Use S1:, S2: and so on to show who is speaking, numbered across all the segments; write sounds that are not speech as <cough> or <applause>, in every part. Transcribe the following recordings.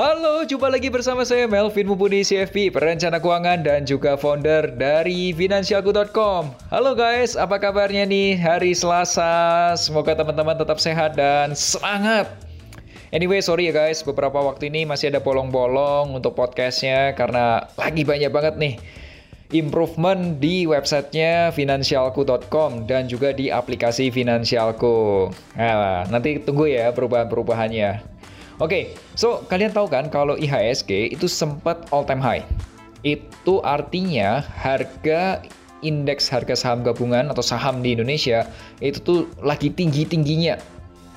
S1: Halo, jumpa lagi bersama saya Melvin Mumpuni CFP, perencana keuangan dan juga founder dari Finansialku.com. Halo guys, apa kabarnya nih hari Selasa? Semoga teman-teman tetap sehat dan semangat. Anyway, sorry ya guys, beberapa waktu ini masih ada bolong-bolong untuk podcastnya karena lagi banyak banget nih improvement di websitenya finansialku.com dan juga di aplikasi Finansialku. Nah, nanti tunggu ya perubahan-perubahannya. Oke, okay, so kalian tahu kan kalau IHSG itu sempat all time high. Itu artinya harga indeks harga saham gabungan atau saham di Indonesia itu tuh lagi tinggi-tingginya.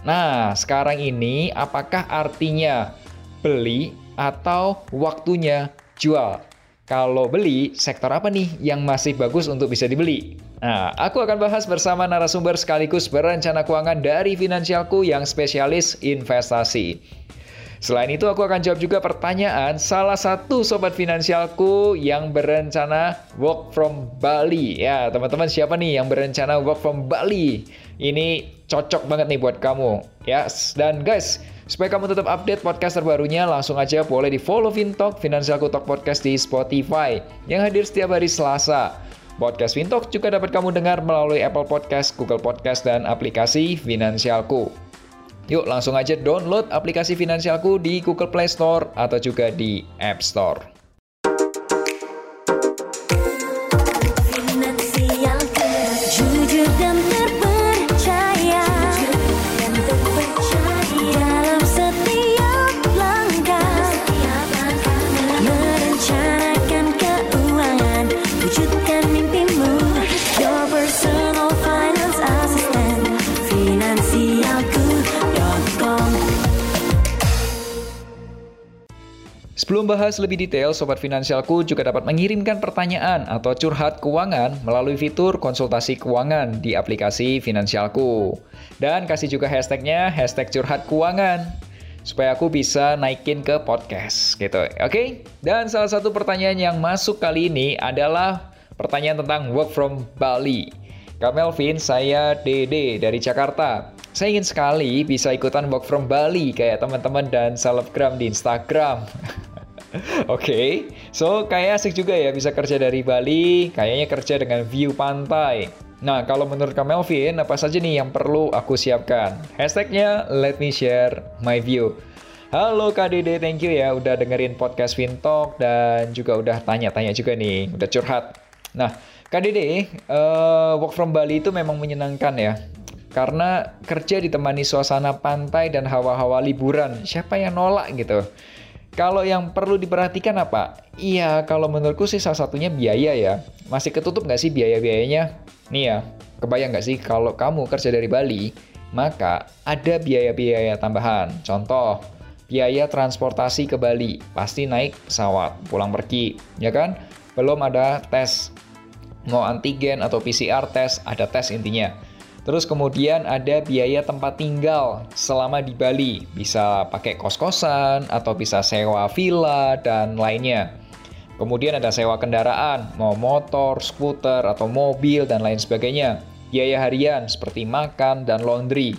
S1: Nah, sekarang ini apakah artinya beli atau waktunya jual? Kalau beli, sektor apa nih yang masih bagus untuk bisa dibeli? Nah, aku akan bahas bersama narasumber sekaligus berencana keuangan dari Finansialku yang spesialis investasi. Selain itu, aku akan jawab juga pertanyaan salah satu sobat finansialku yang berencana work from Bali. Ya, teman-teman siapa nih yang berencana work from Bali? Ini cocok banget nih buat kamu. Ya, yes. dan guys, supaya kamu tetap update podcast terbarunya, langsung aja boleh di follow Fintalk, Finansialku Talk Podcast di Spotify, yang hadir setiap hari Selasa. Podcast Fintalk juga dapat kamu dengar melalui Apple Podcast, Google Podcast, dan aplikasi Finansialku. Yuk langsung aja download aplikasi Finansialku di Google Play Store atau juga di App Store. Sebelum bahas lebih detail, Sobat Finansialku juga dapat mengirimkan pertanyaan atau curhat keuangan melalui fitur konsultasi keuangan di aplikasi Finansialku. Dan kasih juga hashtagnya, hashtag curhat keuangan. Supaya aku bisa naikin ke podcast gitu, oke? Okay? Dan salah satu pertanyaan yang masuk kali ini adalah pertanyaan tentang work from Bali. Kak Melvin, saya Dede dari Jakarta. Saya ingin sekali bisa ikutan work from Bali kayak teman-teman dan selebgram di Instagram. <laughs> Oke, okay. so kayak asik juga ya bisa kerja dari Bali, kayaknya kerja dengan view pantai. Nah, kalau menurut Kak Melvin, apa saja nih yang perlu aku siapkan? Hashtagnya let me share my view. Halo Dede, thank you ya udah dengerin podcast Fintalk dan juga udah tanya-tanya juga nih, udah curhat. Nah, Dede, uh, work from Bali itu memang menyenangkan ya. Karena kerja ditemani suasana pantai dan hawa-hawa liburan, siapa yang nolak gitu? Kalau yang perlu diperhatikan apa? Iya, kalau menurutku sih salah satunya biaya ya. Masih ketutup nggak sih biaya-biayanya? Nih ya, kebayang nggak sih kalau kamu kerja dari Bali, maka ada biaya-biaya tambahan. Contoh, biaya transportasi ke Bali, pasti naik pesawat, pulang pergi, ya kan? Belum ada tes, mau antigen atau PCR tes, ada tes intinya. Terus kemudian ada biaya tempat tinggal selama di Bali, bisa pakai kos-kosan atau bisa sewa villa dan lainnya. Kemudian ada sewa kendaraan, mau motor, skuter, atau mobil, dan lain sebagainya. Biaya harian seperti makan dan laundry.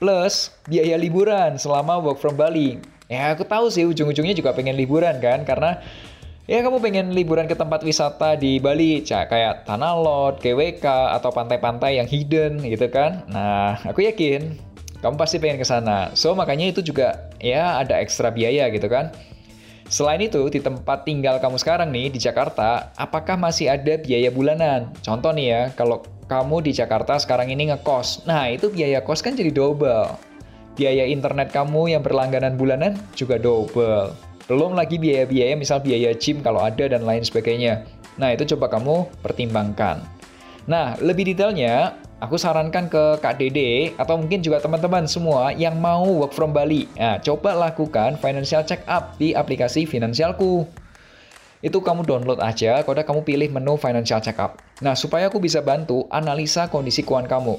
S1: Plus, biaya liburan selama work from Bali. Ya, aku tahu sih ujung-ujungnya juga pengen liburan kan, karena Ya kamu pengen liburan ke tempat wisata di Bali, kayak Tanah Lot, GWK, atau pantai-pantai yang hidden gitu kan. Nah, aku yakin kamu pasti pengen ke sana. So, makanya itu juga ya ada ekstra biaya gitu kan. Selain itu, di tempat tinggal kamu sekarang nih di Jakarta, apakah masih ada biaya bulanan? Contoh nih ya, kalau kamu di Jakarta sekarang ini ngekos, nah itu biaya kos kan jadi double. Biaya internet kamu yang berlangganan bulanan juga double. Belum lagi biaya-biaya misal biaya gym kalau ada dan lain sebagainya. Nah, itu coba kamu pertimbangkan. Nah, lebih detailnya, aku sarankan ke Kak Dede atau mungkin juga teman-teman semua yang mau work from Bali. Nah, coba lakukan financial check up di aplikasi Finansialku. itu kamu download aja, kalau kamu pilih menu financial checkup. Nah, supaya aku bisa bantu analisa kondisi keuangan kamu.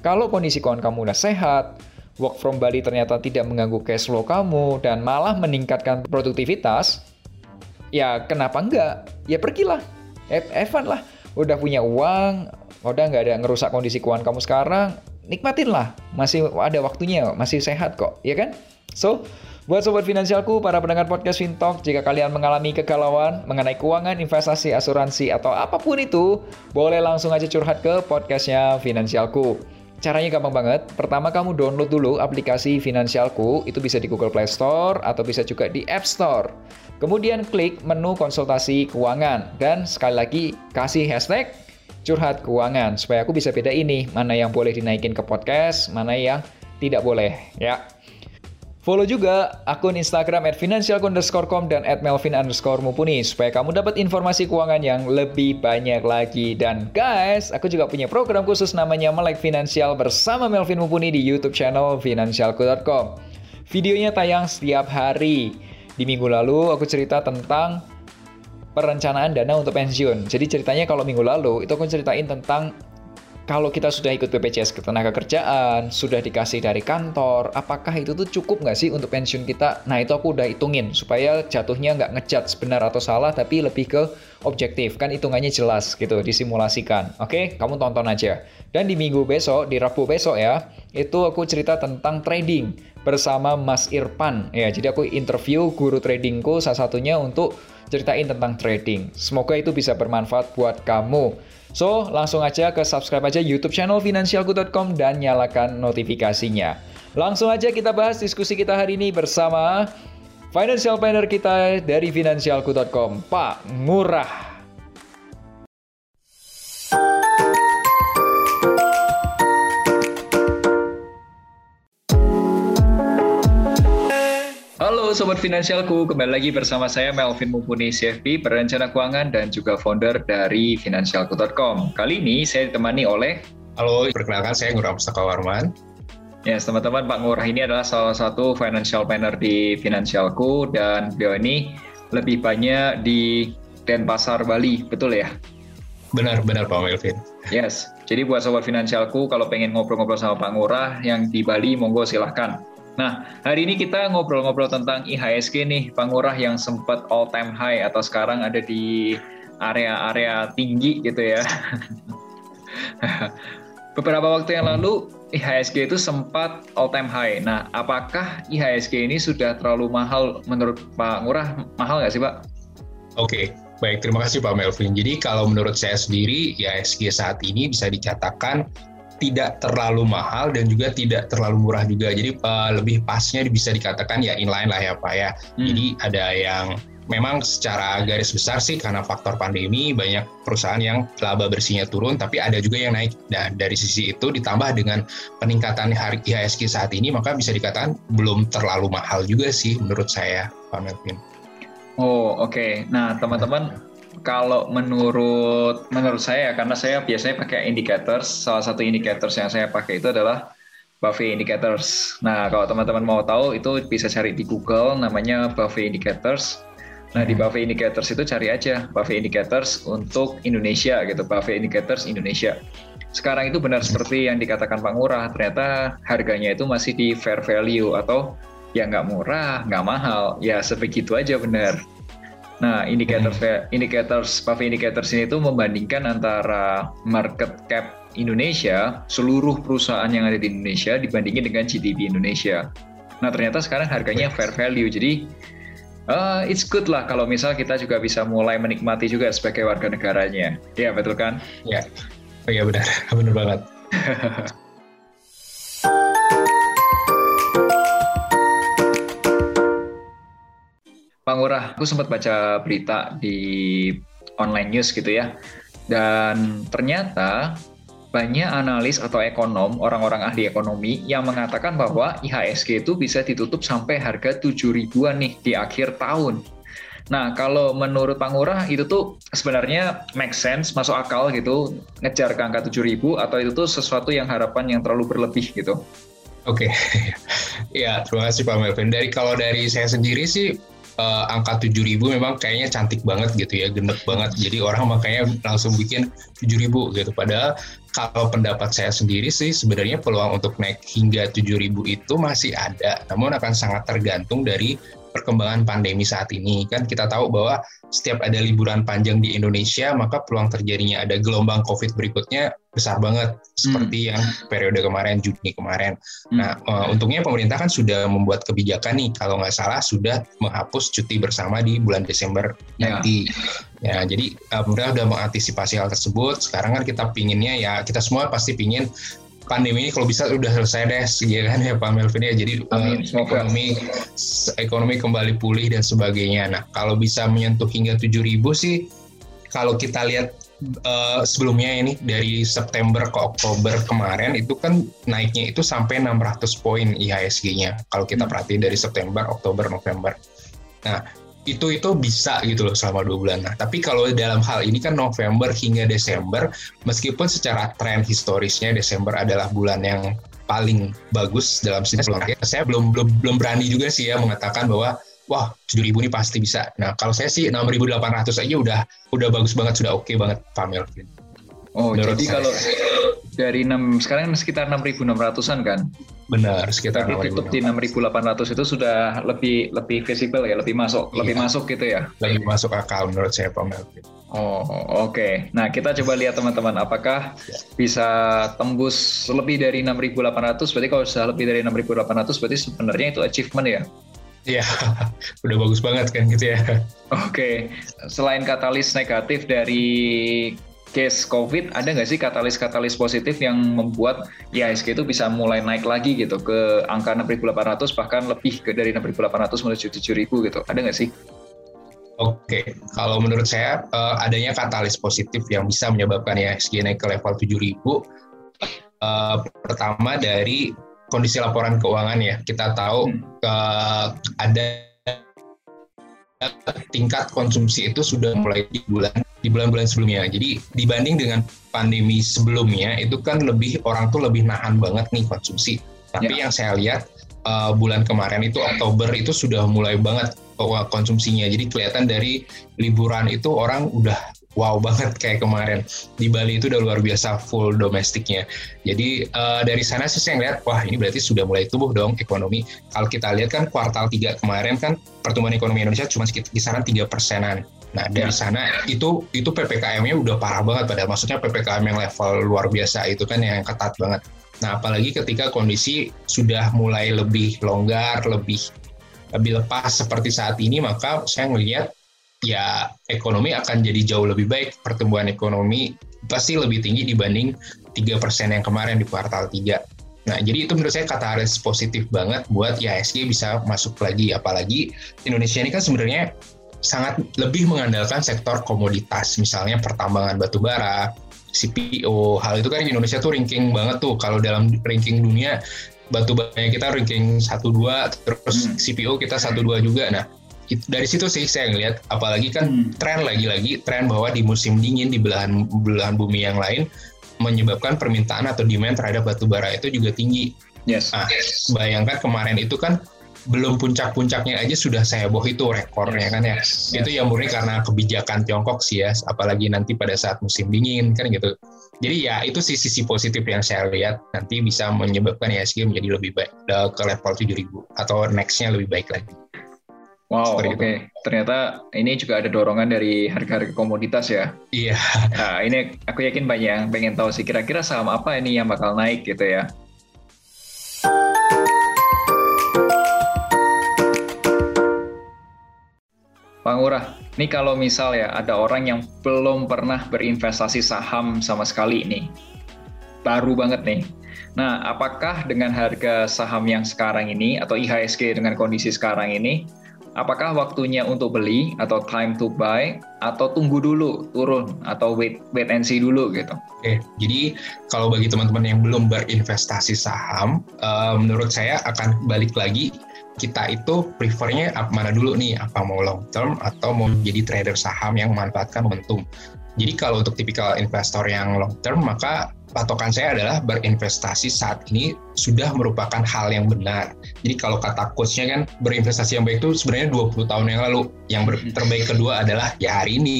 S1: Kalau kondisi keuangan kamu udah sehat, work from Bali ternyata tidak mengganggu cash flow kamu, dan malah meningkatkan produktivitas, ya kenapa enggak? Ya pergilah, Evan lah. Udah punya uang, udah nggak ada ngerusak kondisi keuangan kamu sekarang, nikmatin lah. Masih ada waktunya, masih sehat kok, ya kan? So, Buat sobat finansialku, para pendengar podcast Fintalk, jika kalian mengalami kegalauan mengenai keuangan, investasi, asuransi, atau apa pun itu, boleh langsung aja curhat ke podcastnya Finansialku. Caranya gampang banget. Pertama kamu download dulu aplikasi Finansialku, itu bisa di Google Play Store atau bisa juga di App Store. Kemudian klik menu konsultasi keuangan dan sekali lagi kasih hashtag curhat keuangan supaya aku bisa beda ini mana yang boleh dinaikin ke podcast, mana yang tidak boleh ya. Follow juga akun Instagram at financial_com dan at melvin underscore mupuni supaya kamu dapat informasi keuangan yang lebih banyak lagi. Dan guys, aku juga punya program khusus namanya Melek Finansial bersama Melvin Mupuni di YouTube channel financialku.com. Videonya tayang setiap hari. Di minggu lalu aku cerita tentang perencanaan dana untuk pensiun. Jadi ceritanya kalau minggu lalu itu aku ceritain tentang kalau kita sudah ikut BPJS ketenaga kerjaan, sudah dikasih dari kantor, apakah itu tuh cukup nggak sih untuk pensiun kita? Nah itu aku udah hitungin supaya jatuhnya nggak ngejat sebenar atau salah, tapi lebih ke objektif. Kan hitungannya jelas gitu, disimulasikan. Oke, kamu tonton aja. Dan di minggu besok, di Rabu besok ya, itu aku cerita tentang trading bersama Mas Irfan. Ya, jadi aku interview guru tradingku salah satunya untuk ceritain tentang trading. Semoga itu bisa bermanfaat buat kamu. So, langsung aja ke subscribe aja YouTube channel finansialku.com dan nyalakan notifikasinya. Langsung aja kita bahas diskusi kita hari ini bersama financial planner kita dari finansialku.com, Pak Murah. Sobat Finansialku, kembali lagi bersama saya Melvin Mumpuni CFP, perencana keuangan dan juga founder dari Finansialku.com. Kali ini saya ditemani oleh...
S2: Halo, perkenalkan saya Ngurah Pustaka Warman.
S1: Ya, yes, teman-teman, Pak Ngurah ini adalah salah satu financial planner di Finansialku dan beliau ini lebih banyak di Denpasar, Bali, betul ya?
S2: Benar, benar Pak Melvin.
S1: Yes, jadi buat Sobat Finansialku, kalau pengen ngobrol-ngobrol sama Pak Ngurah yang di Bali, monggo silahkan Nah, hari ini kita ngobrol-ngobrol tentang IHSG nih, Pak Ngurah yang sempat all time high atau sekarang ada di area-area tinggi gitu ya. <laughs> Beberapa waktu yang lalu IHSG itu sempat all time high. Nah, apakah IHSG ini sudah terlalu mahal menurut Pak Ngurah? Mahal nggak sih, Pak?
S2: Oke, baik. Terima kasih Pak Melvin. Jadi kalau menurut saya sendiri, IHSG saat ini bisa dikatakan tidak terlalu mahal dan juga tidak terlalu murah juga. Jadi uh, lebih pasnya bisa dikatakan ya inline lah ya Pak ya. Hmm. Jadi ada yang memang secara garis besar sih karena faktor pandemi banyak perusahaan yang laba bersihnya turun tapi ada juga yang naik. Dan dari sisi itu ditambah dengan peningkatan IHSG saat ini maka bisa dikatakan belum terlalu mahal juga sih menurut saya Pak Melvin.
S1: Oh oke. Okay. Nah teman-teman kalau menurut menurut saya karena saya biasanya pakai indicators salah satu indicators yang saya pakai itu adalah Buffet Indicators. Nah, kalau teman-teman mau tahu itu bisa cari di Google namanya Buffet Indicators. Nah, di hmm. Buffet Indicators itu cari aja Buffet Indicators untuk Indonesia gitu, Buffet Indicators Indonesia. Sekarang itu benar seperti yang dikatakan Pak Ngurah, ternyata harganya itu masih di fair value atau ya nggak murah, nggak mahal, ya sebegitu aja benar. Nah, indikator hmm. indicators Buffet indicators ini tuh membandingkan antara market cap Indonesia, seluruh perusahaan yang ada di Indonesia dibandingin dengan GDP Indonesia. Nah, ternyata sekarang harganya fair value. Jadi uh, it's good lah kalau misal kita juga bisa mulai menikmati juga sebagai warga negaranya. Ya, betul kan?
S2: Ya. Oh iya benar, <laughs> benar banget. <laughs>
S1: Pak Ngurah, aku sempat baca berita di online news gitu ya. Dan ternyata banyak analis atau ekonom, orang-orang ahli ekonomi yang mengatakan bahwa IHSG itu bisa ditutup sampai harga 7 ribuan nih di akhir tahun. Nah, kalau menurut Pak Ngurah itu tuh sebenarnya make sense, masuk akal gitu, ngejar ke angka 7 ribu atau itu tuh sesuatu yang harapan yang terlalu berlebih gitu?
S2: Oke, okay. <laughs> ya terima kasih Pak Melvin. Dari kalau dari saya sendiri sih uh, angka 7000 memang kayaknya cantik banget gitu ya, gendek banget. Jadi orang makanya langsung bikin 7000 gitu. Padahal kalau pendapat saya sendiri sih sebenarnya peluang untuk naik hingga 7000 itu masih ada. Namun akan sangat tergantung dari perkembangan pandemi saat ini. Kan kita tahu bahwa setiap ada liburan panjang di Indonesia, maka peluang terjadinya ada gelombang COVID berikutnya besar banget, seperti hmm. yang periode kemarin, Juni kemarin. Hmm. Nah, uh, untungnya pemerintah kan sudah membuat kebijakan nih, kalau nggak salah sudah menghapus cuti bersama di bulan Desember ya. nanti. Ya, jadi uh, pemerintah sudah mengantisipasi hal tersebut. Sekarang kan kita pinginnya ya, kita semua pasti pingin pandemi ini kalau bisa udah selesai deh ya kan ya Pak Melvin ya jadi Amin, uh, ekonomi ekonomi kembali pulih dan sebagainya nah kalau bisa menyentuh hingga 7000 sih kalau kita lihat uh, sebelumnya ini dari September ke Oktober kemarin itu kan naiknya itu sampai 600 poin IHSG-nya kalau kita hmm. perhatiin dari September, Oktober, November. Nah, itu itu bisa gitu loh selama dua bulan. Nah, tapi kalau dalam hal ini kan November hingga Desember, meskipun secara tren historisnya Desember adalah bulan yang paling bagus dalam siklus saya belum belum belum berani juga sih ya mengatakan bahwa wah 7000 ini pasti bisa. Nah, kalau saya sih 6800 aja udah udah bagus banget, sudah oke okay banget Pak Melvin.
S1: Oh, Menurut jadi saya. kalau dari 6 sekarang sekitar 6600-an kan?
S2: Benar, sekitar
S1: Tapi tutup di 6800 itu sudah lebih lebih visible ya, lebih masuk, iya. lebih masuk gitu ya.
S2: Lebih masuk akal menurut saya Pak Melvin.
S1: Oh, oke. Okay. Nah, kita coba lihat teman-teman apakah ya. bisa tembus lebih dari 6800. Berarti kalau sudah lebih dari 6800 berarti sebenarnya itu achievement ya.
S2: Iya, <laughs> udah bagus banget kan gitu ya.
S1: Oke, okay. selain katalis negatif dari case COVID, ada nggak sih katalis-katalis positif yang membuat IHSG itu bisa mulai naik lagi gitu ke angka 6.800 bahkan lebih ke dari 6.800 menuju 7.000 gitu? Ada nggak sih?
S2: Oke, kalau menurut saya uh, adanya katalis positif yang bisa menyebabkan IHSG naik ke level 7.000 uh, pertama dari kondisi laporan keuangan ya. Kita tahu hmm. uh, ada tingkat konsumsi itu sudah mulai di bulan di bulan-bulan sebelumnya. Jadi dibanding dengan pandemi sebelumnya itu kan lebih orang tuh lebih nahan banget nih konsumsi. Tapi ya. yang saya lihat uh, bulan kemarin itu Oktober itu sudah mulai banget konsumsinya. Jadi kelihatan dari liburan itu orang udah wow banget kayak kemarin di Bali itu udah luar biasa full domestiknya. Jadi uh, dari sana sih saya ngeliat wah ini berarti sudah mulai tumbuh dong ekonomi. Kalau kita lihat kan kuartal 3 kemarin kan pertumbuhan ekonomi Indonesia cuma sekitar kisaran tiga persenan. Nah dari ya. sana itu itu ppkm-nya udah parah banget padahal maksudnya ppkm yang level luar biasa itu kan yang ketat banget. Nah apalagi ketika kondisi sudah mulai lebih longgar, lebih lebih lepas seperti saat ini maka saya melihat ya ekonomi akan jadi jauh lebih baik. Pertumbuhan ekonomi pasti lebih tinggi dibanding 3% yang kemarin di kuartal 3. Nah, jadi itu menurut saya kata katalis positif banget buat IHSG bisa masuk lagi. Apalagi Indonesia ini kan sebenarnya sangat lebih mengandalkan sektor komoditas, misalnya pertambangan batu bara, CPO. Hal itu kan di Indonesia tuh ranking banget tuh. Kalau dalam ranking dunia batu bara kita ranking 1 2 terus hmm. CPO kita 1 2 juga. Nah, dari situ sih saya ngelihat apalagi kan hmm. tren lagi-lagi tren bahwa di musim dingin di belahan belahan bumi yang lain menyebabkan permintaan atau demand terhadap batu bara itu juga tinggi. Yes. Nah, bayangkan kemarin itu kan belum puncak-puncaknya aja sudah saya boh itu rekornya kan ya. Yes. Itu ya murni karena kebijakan Tiongkok sih ya, apalagi nanti pada saat musim dingin kan gitu. Jadi ya itu sih sisi positif yang saya lihat nanti bisa menyebabkan ISG menjadi lebih baik ke level 7000 atau nextnya lebih baik lagi.
S1: Wow, oke. Okay. Ternyata ini juga ada dorongan dari harga-harga komoditas ya.
S2: Iya.
S1: Nah, ini aku yakin banyak yang pengen tahu sih kira-kira saham apa ini yang bakal naik gitu ya. Pak Ngurah, ini kalau misal ya ada orang yang belum pernah berinvestasi saham sama sekali nih, baru banget nih. Nah, apakah dengan harga saham yang sekarang ini atau IHSG dengan kondisi sekarang ini apakah waktunya untuk beli atau time to buy atau tunggu dulu turun atau wait wait and see dulu gitu.
S2: Oke, jadi kalau bagi teman-teman yang belum berinvestasi saham, uh, menurut saya akan balik lagi kita itu prefernya apa mana dulu nih, apa mau long term atau mau jadi trader saham yang memanfaatkan momentum. Jadi kalau untuk tipikal investor yang long term maka patokan saya adalah berinvestasi saat ini sudah merupakan hal yang benar. Jadi kalau kata coachnya kan berinvestasi yang baik itu sebenarnya 20 tahun yang lalu. Yang terbaik kedua adalah ya hari ini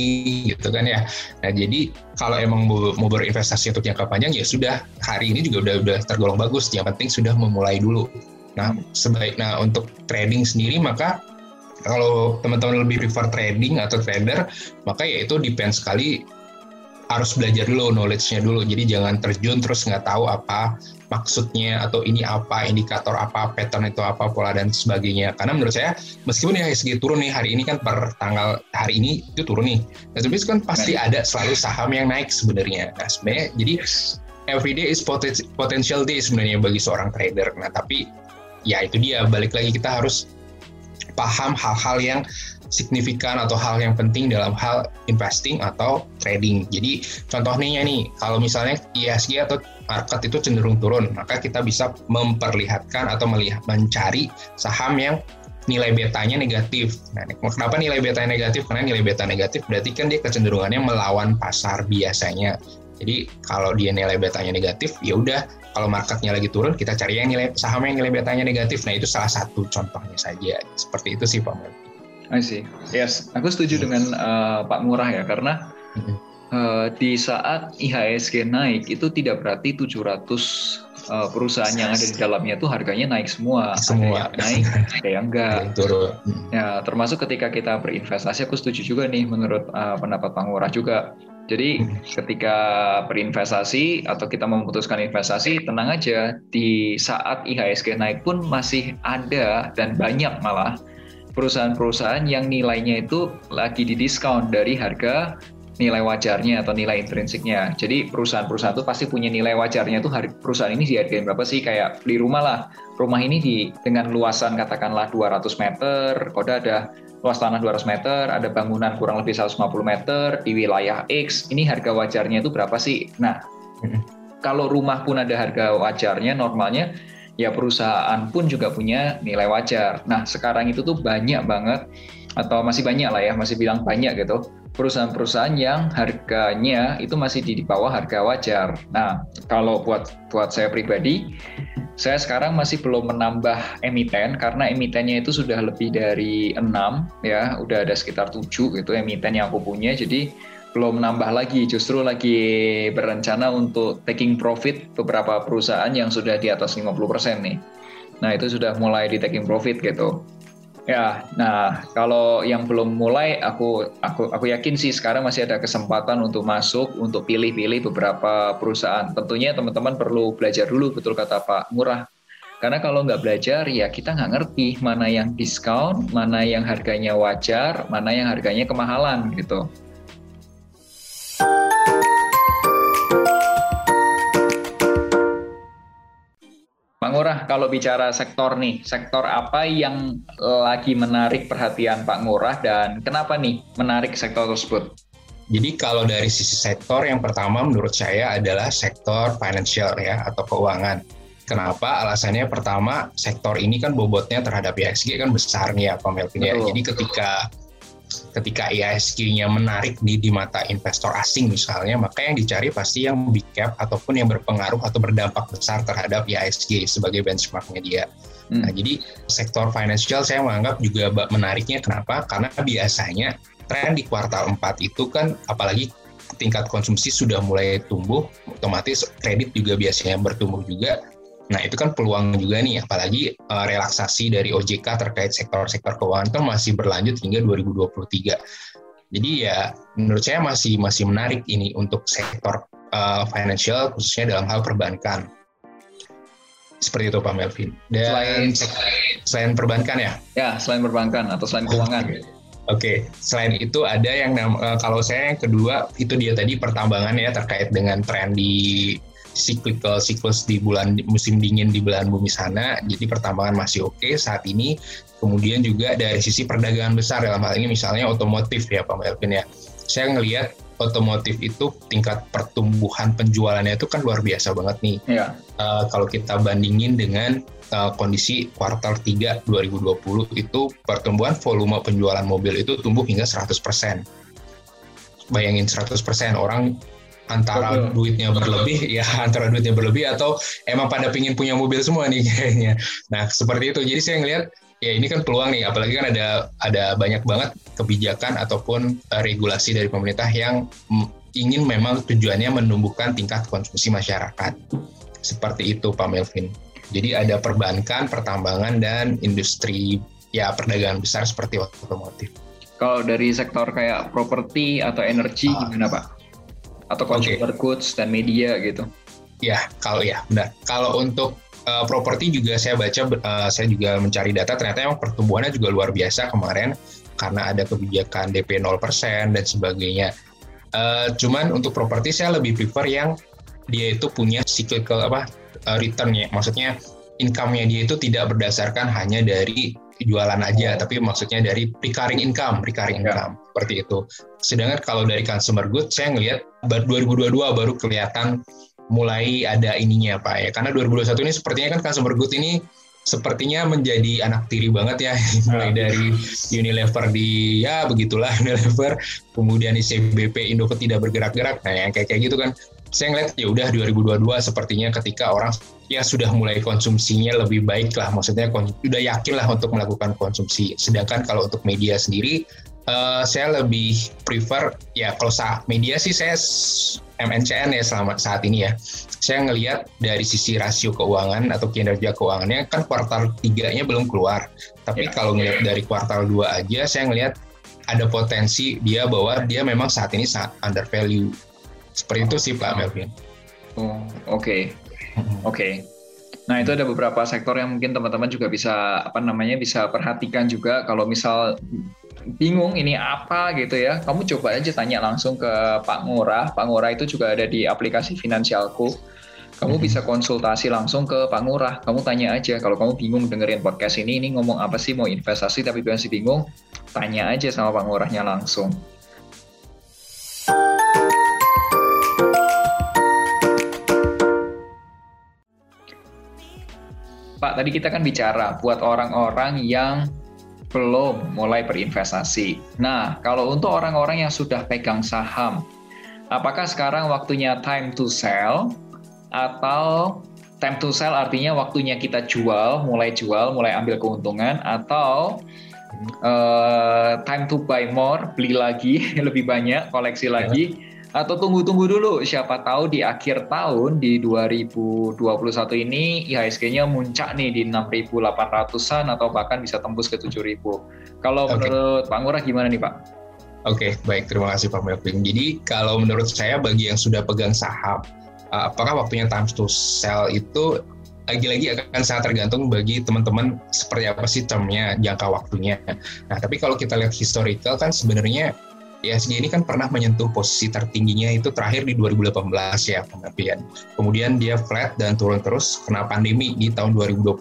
S2: gitu kan ya. Nah jadi kalau emang mau, mau berinvestasi untuk jangka panjang ya sudah hari ini juga udah udah tergolong bagus. Yang penting sudah memulai dulu. Nah sebaik nah untuk trading sendiri maka kalau teman-teman lebih prefer trading atau trader maka ya itu depend sekali harus belajar dulu knowledge-nya dulu. Jadi jangan terjun terus nggak tahu apa maksudnya atau ini apa, indikator apa, pattern itu apa, pola dan sebagainya. Karena menurut saya meskipun IHSG turun nih hari ini kan per tanggal hari ini itu turun nih. Nah, tapi kan pasti ada selalu saham yang naik sebenarnya. Nah, sebenarnya jadi everyday is potential day sebenarnya bagi seorang trader. Nah, tapi ya itu dia balik lagi kita harus paham hal-hal yang signifikan atau hal yang penting dalam hal investing atau trading. Jadi contohnya nih, kalau misalnya ISG atau market itu cenderung turun, maka kita bisa memperlihatkan atau melihat mencari saham yang nilai betanya negatif. Nah, kenapa nilai betanya negatif? Karena nilai beta negatif berarti kan dia kecenderungannya melawan pasar biasanya. Jadi kalau dia nilai betanya negatif, ya udah kalau marketnya lagi turun, kita cari yang nilai saham yang nilai betanya negatif. Nah itu salah satu contohnya saja. Seperti itu sih Pak Melki.
S1: I see. Yes, aku setuju dengan uh, Pak Murah ya karena uh, di saat IHSG naik itu tidak berarti 700 uh, eh, perusahaan yang ada di dalamnya itu harganya naik semua.
S2: Semua
S1: ada yang naik, ada yang enggak. Ya, termasuk ketika kita berinvestasi aku setuju juga nih menurut uh, pendapat Pak Murah juga. Jadi ketika berinvestasi atau kita memutuskan investasi, tenang aja di saat IHSG naik pun masih ada dan banyak malah perusahaan-perusahaan yang nilainya itu lagi didiskon dari harga nilai wajarnya atau nilai intrinsiknya. Jadi perusahaan-perusahaan itu pasti punya nilai wajarnya itu perusahaan ini dihargai berapa sih? Kayak beli rumah lah. Rumah ini di dengan luasan katakanlah 200 meter, kode ada luas tanah 200 meter, ada bangunan kurang lebih 150 meter di wilayah X. Ini harga wajarnya itu berapa sih? Nah, kalau rumah pun ada harga wajarnya normalnya ya perusahaan pun juga punya nilai wajar. Nah, sekarang itu tuh banyak banget atau masih banyak lah ya, masih bilang banyak gitu, perusahaan-perusahaan yang harganya itu masih di, bawah harga wajar. Nah, kalau buat buat saya pribadi, saya sekarang masih belum menambah emiten karena emitennya itu sudah lebih dari enam ya, udah ada sekitar tujuh gitu emiten yang aku punya. Jadi belum nambah lagi, justru lagi berencana untuk taking profit beberapa perusahaan yang sudah di atas 50% nih. Nah, itu sudah mulai di taking profit gitu. Ya, nah kalau yang belum mulai, aku aku aku yakin sih sekarang masih ada kesempatan untuk masuk, untuk pilih-pilih beberapa perusahaan. Tentunya teman-teman perlu belajar dulu, betul kata Pak Murah. Karena kalau nggak belajar, ya kita nggak ngerti mana yang diskon, mana yang harganya wajar, mana yang harganya kemahalan gitu. Pak Ngurah, kalau bicara sektor nih, sektor apa yang lagi menarik perhatian Pak Ngurah dan kenapa nih menarik sektor tersebut?
S2: Jadi kalau dari sisi sektor yang pertama menurut saya adalah sektor financial ya atau keuangan. Kenapa? Alasannya pertama sektor ini kan bobotnya terhadap IHSG kan besar nih ya Pak Melvin ya. Jadi ketika ketika IHSG-nya menarik di, di mata investor asing misalnya, maka yang dicari pasti yang big cap ataupun yang berpengaruh atau berdampak besar terhadap IHSG sebagai benchmarknya dia. Hmm. Nah, jadi sektor financial saya menganggap juga menariknya kenapa? Karena biasanya tren di kuartal 4 itu kan apalagi tingkat konsumsi sudah mulai tumbuh, otomatis kredit juga biasanya bertumbuh juga Nah, itu kan peluang juga nih, apalagi uh, relaksasi dari OJK terkait sektor-sektor keuangan itu masih berlanjut hingga 2023. Jadi ya menurut saya masih masih menarik ini untuk sektor uh, financial khususnya dalam hal perbankan. Seperti itu Pak Melvin.
S1: Dan
S2: selain, selain perbankan ya?
S1: Ya, selain perbankan atau selain keuangan.
S2: Oke, okay. selain itu ada yang uh, kalau saya yang kedua itu dia tadi pertambangan ya terkait dengan tren di cyclical siklus di bulan musim dingin di belahan bumi sana. Jadi pertambangan masih oke okay saat ini. Kemudian juga dari sisi perdagangan besar dalam hal ini misalnya otomotif ya Pak Melvin ya. Saya ngelihat otomotif itu tingkat pertumbuhan penjualannya itu kan luar biasa banget nih.
S1: Ya.
S2: Uh, kalau kita bandingin dengan uh, kondisi kuartal 3 2020 itu pertumbuhan volume penjualan mobil itu tumbuh hingga 100%. Bayangin 100% orang antara Betul. duitnya berlebih ya <laughs> antara duitnya berlebih atau emang pada pingin punya mobil semua nih <laughs> kayaknya. Nah seperti itu. Jadi saya ngelihat ya ini kan peluang nih apalagi kan ada ada banyak banget kebijakan ataupun uh, regulasi dari pemerintah yang ingin memang tujuannya menumbuhkan tingkat konsumsi masyarakat. Seperti itu Pak Melvin. Jadi ada perbankan, pertambangan dan industri ya perdagangan besar seperti otomotif.
S1: Kalau dari sektor kayak properti atau energi uh, gimana Pak? Atau consumer okay. goods dan media gitu?
S2: Ya, kalau ya benar. Kalau untuk uh, properti juga saya baca, uh, saya juga mencari data, ternyata emang pertumbuhannya juga luar biasa kemarin karena ada kebijakan DP 0% dan sebagainya. Uh, cuman untuk properti saya lebih prefer yang dia itu punya cyclical apa uh, return ya, maksudnya income-nya dia itu tidak berdasarkan hanya dari jualan aja, tapi maksudnya dari recurring income, recurring ya. income seperti itu. Sedangkan kalau dari consumer goods, saya ngelihat 2022 baru kelihatan mulai ada ininya Pak ya. Karena 2021 ini sepertinya kan consumer good ini sepertinya menjadi anak tiri banget ya <laughs> mulai ah. dari Unilever di ya begitulah <laughs> Unilever kemudian ICBP Indofood tidak bergerak-gerak nah yang kayak kayak gitu kan saya ngeliat ya udah 2022 sepertinya ketika orang ya sudah mulai konsumsinya lebih baik lah maksudnya sudah yakin lah untuk melakukan konsumsi sedangkan kalau untuk media sendiri uh, saya lebih prefer ya kalau media sih saya MNCN ya selama saat ini ya. Saya ngelihat dari sisi rasio keuangan atau kinerja keuangannya kan kuartal tiganya belum keluar. Tapi ya. kalau ngelihat dari kuartal 2 aja saya ngelihat ada potensi dia bahwa dia memang saat ini sangat under value. Seperti itu sih Pak Melvin.
S1: Oh, oke. Okay. Oke. Okay. Nah, itu ada beberapa sektor yang mungkin teman-teman juga bisa apa namanya bisa perhatikan juga kalau misal bingung ini apa gitu ya, kamu coba aja tanya langsung ke Pak Ngurah. Pak Ngurah itu juga ada di aplikasi Finansialku. Kamu bisa konsultasi langsung ke Pak Ngurah. Kamu tanya aja kalau kamu bingung dengerin podcast ini, ini ngomong apa sih mau investasi tapi masih bingung, tanya aja sama Pak Ngurahnya langsung. Pak, tadi kita kan bicara buat orang-orang yang belum mulai berinvestasi. Nah, kalau untuk orang-orang yang sudah pegang saham, apakah sekarang waktunya time to sell atau time to sell artinya waktunya kita jual, mulai jual, mulai ambil keuntungan atau uh, time to buy more, beli lagi <laughs> lebih banyak, koleksi lagi atau tunggu-tunggu dulu siapa tahu di akhir tahun di 2021 ini IHSG-nya muncak nih di 6.800-an atau bahkan bisa tembus ke 7.000. Kalau okay. menurut Pak Ngurah gimana nih Pak?
S2: Oke, okay, baik terima kasih Pak Melvin. Jadi kalau menurut saya bagi yang sudah pegang saham, uh, apakah waktunya time to sell itu lagi-lagi akan sangat tergantung bagi teman-teman seperti apa sih termnya, jangka waktunya. Nah, tapi kalau kita lihat historical kan sebenarnya ISG ini kan pernah menyentuh posisi tertingginya itu terakhir di 2018 ya pengertian. Kemudian dia flat dan turun terus kena pandemi di tahun 2020.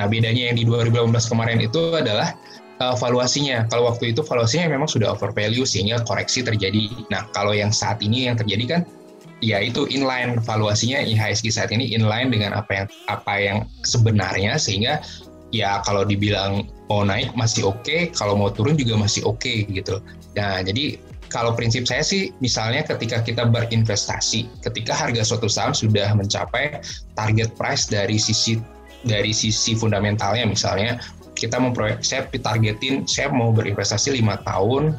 S2: Nah bedanya yang di 2018 kemarin itu adalah uh, valuasinya. Kalau waktu itu valuasinya memang sudah over value sehingga koreksi terjadi. Nah kalau yang saat ini yang terjadi kan ya itu inline valuasinya IHSG saat ini inline dengan apa yang apa yang sebenarnya sehingga ya kalau dibilang mau naik masih oke, okay, kalau mau turun juga masih oke okay, gitu. Nah, jadi kalau prinsip saya sih misalnya ketika kita berinvestasi, ketika harga suatu saham sudah mencapai target price dari sisi dari sisi fundamentalnya misalnya kita memproyek saya targetin saya mau berinvestasi lima tahun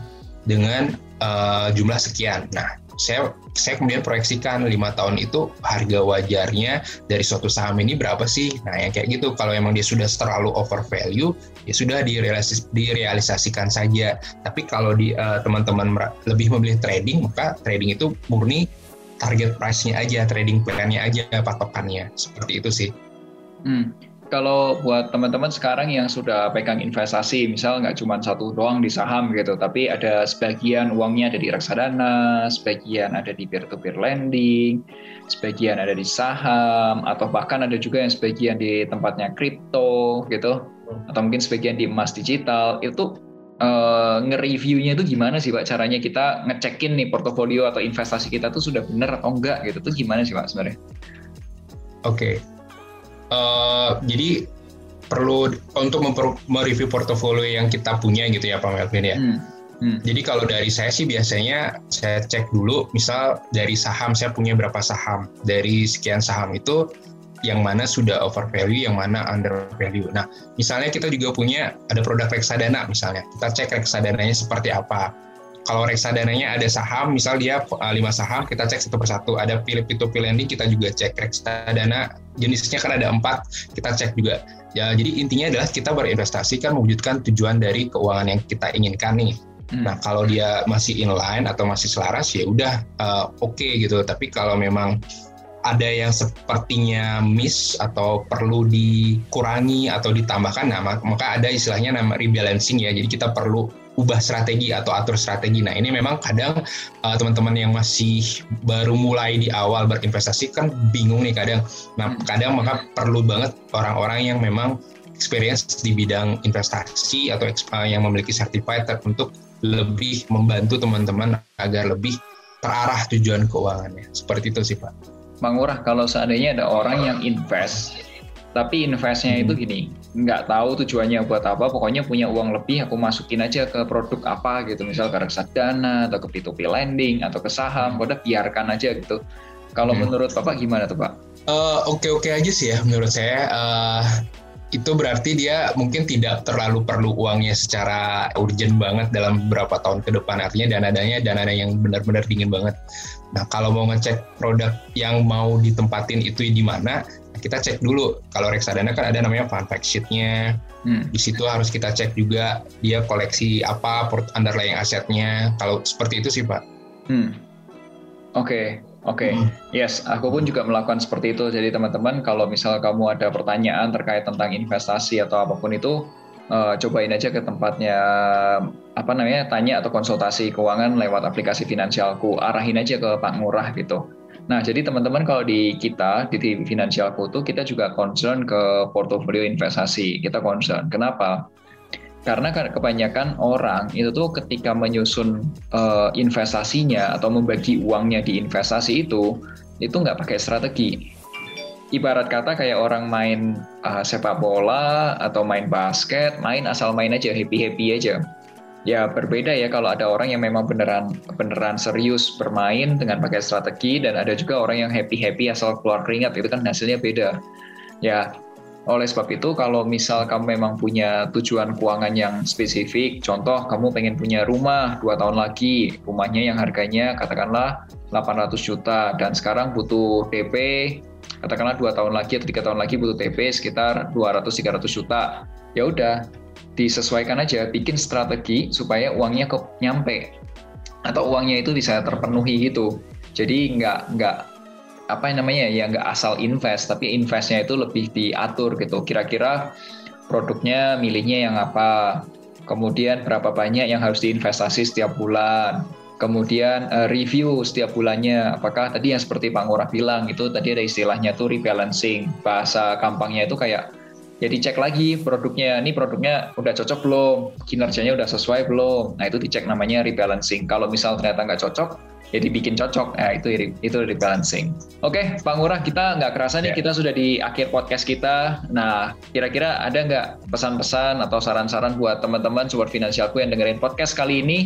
S2: dengan uh, jumlah sekian. Nah, saya saya kemudian proyeksikan lima tahun itu harga wajarnya dari suatu saham ini berapa sih? Nah yang kayak gitu kalau emang dia sudah terlalu over value ya sudah direalis direalisasikan saja. Tapi kalau di uh, teman-teman lebih memilih trading maka trading itu murni target price-nya aja, trading plan-nya aja patokannya seperti itu sih.
S1: Hmm kalau buat teman-teman sekarang yang sudah pegang investasi, misal nggak cuma satu doang di saham gitu, tapi ada sebagian uangnya ada di reksadana, sebagian ada di peer-to-peer lending, sebagian ada di saham, atau bahkan ada juga yang sebagian di tempatnya kripto gitu, atau mungkin sebagian di emas digital, itu uh, nge-reviewnya itu gimana sih Pak? Caranya kita ngecekin nih portofolio atau investasi kita tuh sudah benar atau enggak gitu, tuh gimana sih Pak sebenarnya?
S2: Oke, okay Uh, jadi perlu untuk mereview portofolio yang kita punya gitu ya Pak Melvin ya. Hmm. Hmm. Jadi kalau dari saya sih biasanya saya cek dulu, misal dari saham saya punya berapa saham, dari sekian saham itu yang mana sudah over value, yang mana under value. Nah, misalnya kita juga punya ada produk reksadana misalnya, kita cek reksadananya seperti apa. Kalau reksadananya ada saham, misal dia uh, lima saham, kita cek satu persatu. Ada itu lending, kita juga cek reksadana jenisnya kan ada empat, kita cek juga. Ya, jadi intinya adalah kita berinvestasi kan mewujudkan tujuan dari keuangan yang kita inginkan nih Hmm. Nah kalau dia masih inline atau masih selaras ya udah uh, oke okay gitu. Tapi kalau memang ada yang sepertinya miss atau perlu dikurangi atau ditambahkan, nah maka ada istilahnya nama rebalancing ya. Jadi kita perlu ubah strategi atau atur strategi. Nah ini memang kadang uh, teman-teman yang masih baru mulai di awal berinvestasi kan bingung nih kadang. Nah hmm. kadang maka perlu banget orang-orang yang memang experience di bidang investasi atau uh, yang memiliki certified untuk lebih membantu teman-teman agar lebih terarah tujuan keuangannya. Seperti itu sih Pak.
S1: Bang Urah, kalau seandainya ada orang yang invest, tapi investnya hmm. itu gini, nggak tahu tujuannya buat apa, pokoknya punya uang lebih, aku masukin aja ke produk apa gitu, misal ke reksadana, atau ke P2P lending, atau ke saham, hmm. udah biarkan aja gitu. Kalau hmm. menurut Bapak gimana tuh Pak?
S2: Uh, Oke-oke aja sih ya menurut saya. Uh, itu berarti dia mungkin tidak terlalu perlu uangnya secara urgent banget dalam beberapa tahun ke depan. Artinya dana-dananya dana-dana yang benar-benar dingin banget. Nah, kalau mau ngecek produk yang mau ditempatin itu di mana, kita cek dulu. Kalau reksadana kan ada namanya fund fact sheet-nya. Hmm. Di situ harus kita cek juga dia koleksi apa, underlying asetnya. Kalau seperti itu sih, Pak.
S1: Hmm. Oke, okay. Oke, okay. hmm. yes, aku pun juga melakukan seperti itu. Jadi teman-teman, kalau misal kamu ada pertanyaan terkait tentang investasi atau apa pun itu, uh, cobain aja ke tempatnya apa namanya, tanya atau konsultasi keuangan lewat aplikasi finansialku. Arahin aja ke Pak Ngurah gitu. Nah, jadi teman-teman kalau di kita di Finansialku tuh kita juga concern ke portofolio investasi. Kita concern. Kenapa? Karena kan kebanyakan orang itu tuh ketika menyusun uh, investasinya atau membagi uangnya di investasi itu itu nggak pakai strategi. Ibarat kata kayak orang main uh, sepak bola atau main basket main asal main aja happy happy aja. Ya berbeda ya kalau ada orang yang memang beneran beneran serius bermain dengan pakai strategi dan ada juga orang yang happy happy asal keluar keringat itu kan hasilnya beda. Ya oleh sebab itu, kalau misal kamu memang punya tujuan keuangan yang spesifik, contoh kamu pengen punya rumah dua tahun lagi, rumahnya yang harganya katakanlah 800 juta, dan sekarang butuh DP, katakanlah dua tahun lagi atau tiga tahun lagi butuh DP sekitar 200-300 juta. Ya udah, disesuaikan aja, bikin strategi supaya uangnya ke nyampe atau uangnya itu bisa terpenuhi gitu. Jadi nggak nggak apa namanya ya nggak asal invest tapi investnya itu lebih diatur gitu. Kira-kira produknya milihnya yang apa kemudian berapa banyak yang harus diinvestasi setiap bulan kemudian uh, review setiap bulannya apakah tadi yang seperti Pak Ngurah bilang itu tadi ada istilahnya tuh rebalancing bahasa gampangnya itu kayak ya dicek lagi produknya ini produknya udah cocok belum? Kinerjanya udah sesuai belum? Nah itu dicek namanya rebalancing. Kalau misal ternyata nggak cocok ya dibikin cocok. Nah itu itu rebalancing oke okay, Pak Ngurah kita nggak kerasa nih yeah. kita sudah di akhir podcast kita. Nah kira-kira ada nggak pesan-pesan atau saran-saran buat teman-teman support finansialku yang dengerin podcast kali ini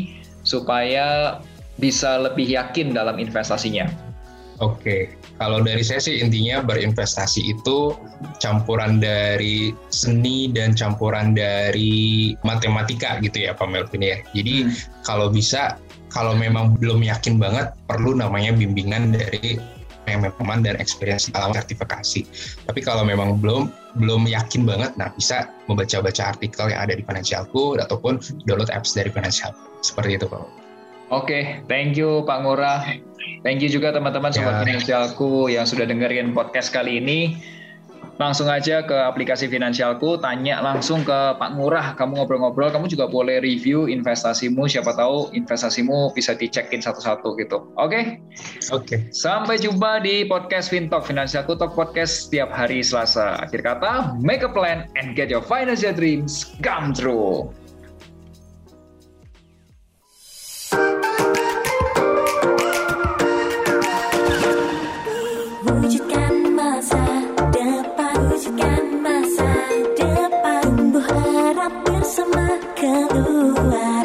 S1: supaya bisa lebih yakin dalam investasinya
S2: Oke, kalau dari saya sih intinya berinvestasi itu campuran dari seni dan campuran dari matematika gitu ya Pak Melvin ya. Jadi hmm. kalau bisa kalau memang belum yakin banget perlu namanya bimbingan dari yang memang dan experience dalam sertifikasi. Tapi kalau memang belum belum yakin banget, nah bisa membaca-baca artikel yang ada di Financialku ataupun download apps dari Financial. Seperti itu, Pak. Oke,
S1: okay, thank you Pak Ngurah. Thank you juga teman-teman sobat ya. Financialku yang sudah dengerin podcast kali ini langsung aja ke aplikasi finansialku, tanya langsung ke Pak Ngurah, kamu ngobrol-ngobrol, kamu juga boleh review investasimu, siapa tahu investasimu bisa dicekin satu-satu gitu. Oke? Okay?
S2: Oke. Okay.
S1: Sampai jumpa di podcast Fintalk Finansialku Talk Podcast setiap hari Selasa. Akhir kata, make a plan and get your financial dreams come true. Keluarga